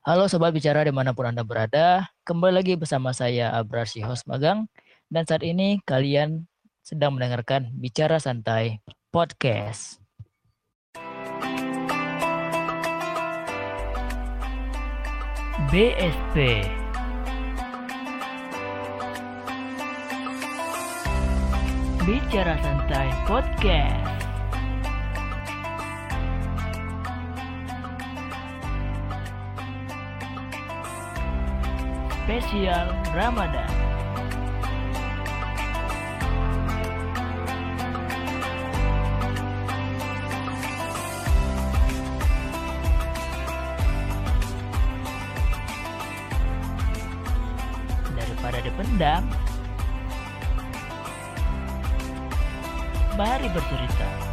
Halo Sobat Bicara di mana pun Anda berada, kembali lagi bersama saya Abrasi Host Magang, dan saat ini kalian sedang mendengarkan Bicara Santai Podcast. BSP Bicara Santai Podcast spesial Ramadan. Daripada dipendam, mari bercerita.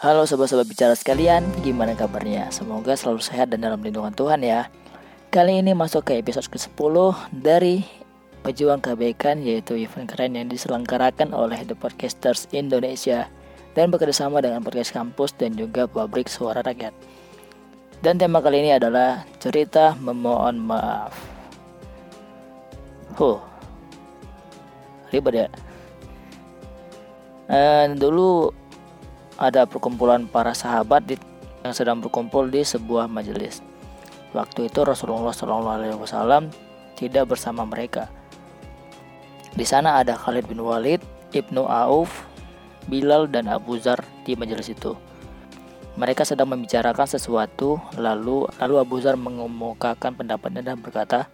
Halo sobat-sobat bicara sekalian, gimana kabarnya? Semoga selalu sehat dan dalam lindungan Tuhan ya. Kali ini masuk ke episode ke-10 dari Pejuang Kebaikan yaitu event keren yang diselenggarakan oleh The Podcasters Indonesia dan bekerjasama dengan podcast kampus dan juga pabrik suara rakyat. Dan tema kali ini adalah cerita memohon maaf. Huh, ribet ya. Uh, dulu ada perkumpulan para sahabat di, yang sedang berkumpul di sebuah majelis. Waktu itu Rasulullah SAW tidak bersama mereka. Di sana ada Khalid bin Walid, Ibnu Auf, Bilal dan Abu Zar di majelis itu. Mereka sedang membicarakan sesuatu, lalu lalu Abu Zar mengemukakan pendapatnya dan berkata,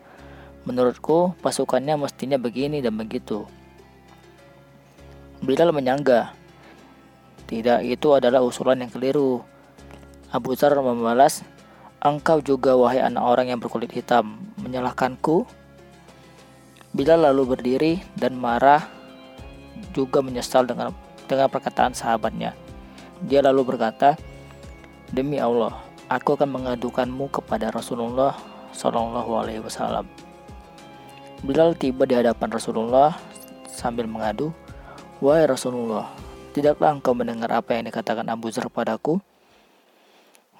"Menurutku pasukannya mestinya begini dan begitu." Bilal menyangga, tidak, itu adalah usulan yang keliru. Abu Zar membalas, Engkau juga wahai anak orang yang berkulit hitam, menyalahkanku? Bila lalu berdiri dan marah, juga menyesal dengan dengan perkataan sahabatnya. Dia lalu berkata, Demi Allah, aku akan mengadukanmu kepada Rasulullah Shallallahu Alaihi Wasallam. Bilal tiba di hadapan Rasulullah sambil mengadu, Wahai Rasulullah, Tidakkah engkau mendengar apa yang dikatakan Abu Zar padaku?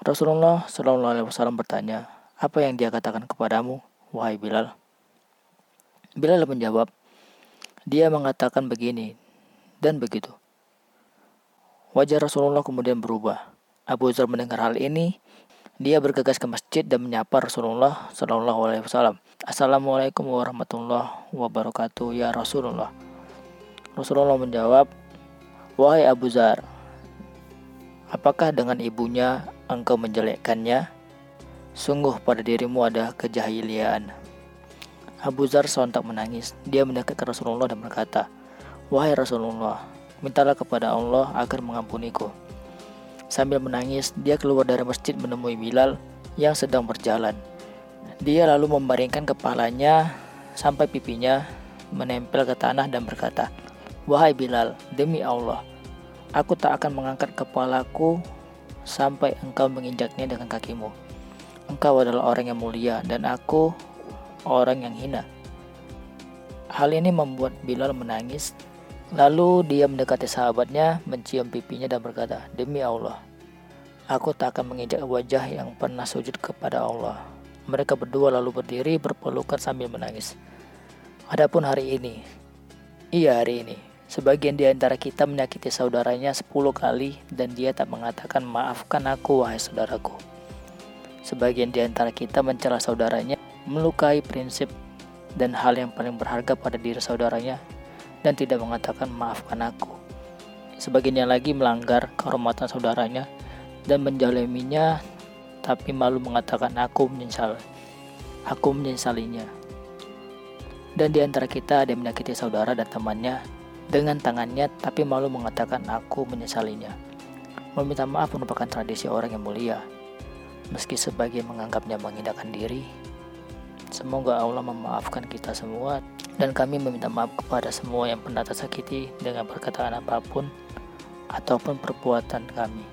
Rasulullah Shallallahu Alaihi Wasallam bertanya, apa yang dia katakan kepadamu, wahai Bilal? Bilal menjawab, dia mengatakan begini dan begitu. Wajah Rasulullah kemudian berubah. Abu Zar mendengar hal ini, dia bergegas ke masjid dan menyapa Rasulullah Shallallahu Alaihi Wasallam. Assalamualaikum warahmatullahi wabarakatuh ya Rasulullah. Rasulullah menjawab, Wahai Abu Zar, apakah dengan ibunya engkau menjelekkannya? Sungguh pada dirimu ada kejahiliaan. Abu Zar sontak menangis. Dia mendekat ke Rasulullah dan berkata, Wahai Rasulullah, mintalah kepada Allah agar mengampuniku. Sambil menangis, dia keluar dari masjid menemui Bilal yang sedang berjalan. Dia lalu membaringkan kepalanya sampai pipinya menempel ke tanah dan berkata, Wahai Bilal, demi Allah, aku tak akan mengangkat kepalaku sampai engkau menginjaknya dengan kakimu. Engkau adalah orang yang mulia dan aku orang yang hina. Hal ini membuat Bilal menangis. Lalu dia mendekati sahabatnya, mencium pipinya dan berkata, Demi Allah, aku tak akan menginjak wajah yang pernah sujud kepada Allah. Mereka berdua lalu berdiri berpelukan sambil menangis. Adapun hari ini, iya hari ini, Sebagian di antara kita menyakiti saudaranya sepuluh kali dan dia tak mengatakan maafkan aku wahai saudaraku. Sebagian di antara kita mencela saudaranya, melukai prinsip dan hal yang paling berharga pada diri saudaranya dan tidak mengatakan maafkan aku. Sebagian yang lagi melanggar kehormatan saudaranya dan menjaleminya tapi malu mengatakan aku menyesal. Aku menyesalinya. Dan di antara kita ada yang menyakiti saudara dan temannya dengan tangannya tapi malu mengatakan aku menyesalinya. Meminta maaf merupakan tradisi orang yang mulia. Meski sebagian menganggapnya mengindahkan diri, semoga Allah memaafkan kita semua dan kami meminta maaf kepada semua yang pernah tersakiti dengan perkataan apa pun ataupun perbuatan kami.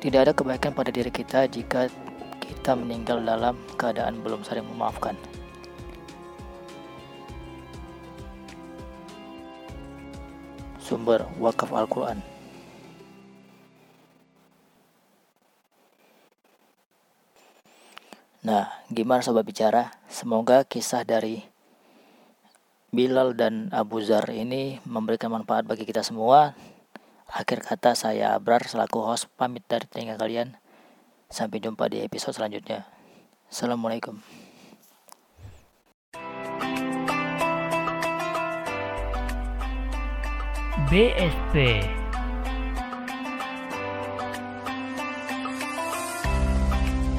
Tidak ada kebaikan pada diri kita jika kita meninggal dalam keadaan belum saling memaafkan. Sumber wakaf Al-Quran. Nah, gimana sobat bicara? Semoga kisah dari Bilal dan Abu Zar ini memberikan manfaat bagi kita semua. Akhir kata saya Abrar selaku host pamit dari telinga kalian. Sampai jumpa di episode selanjutnya. Assalamualaikum. BSP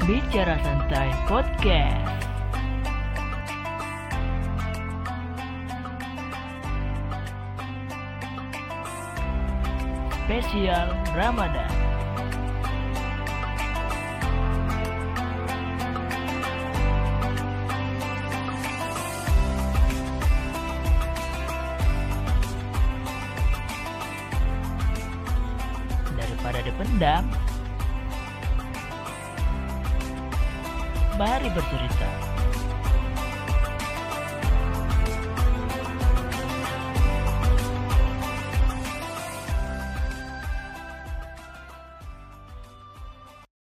Bicara Santai Podcast. Spesial Ramadan dipendam. Mari bercerita.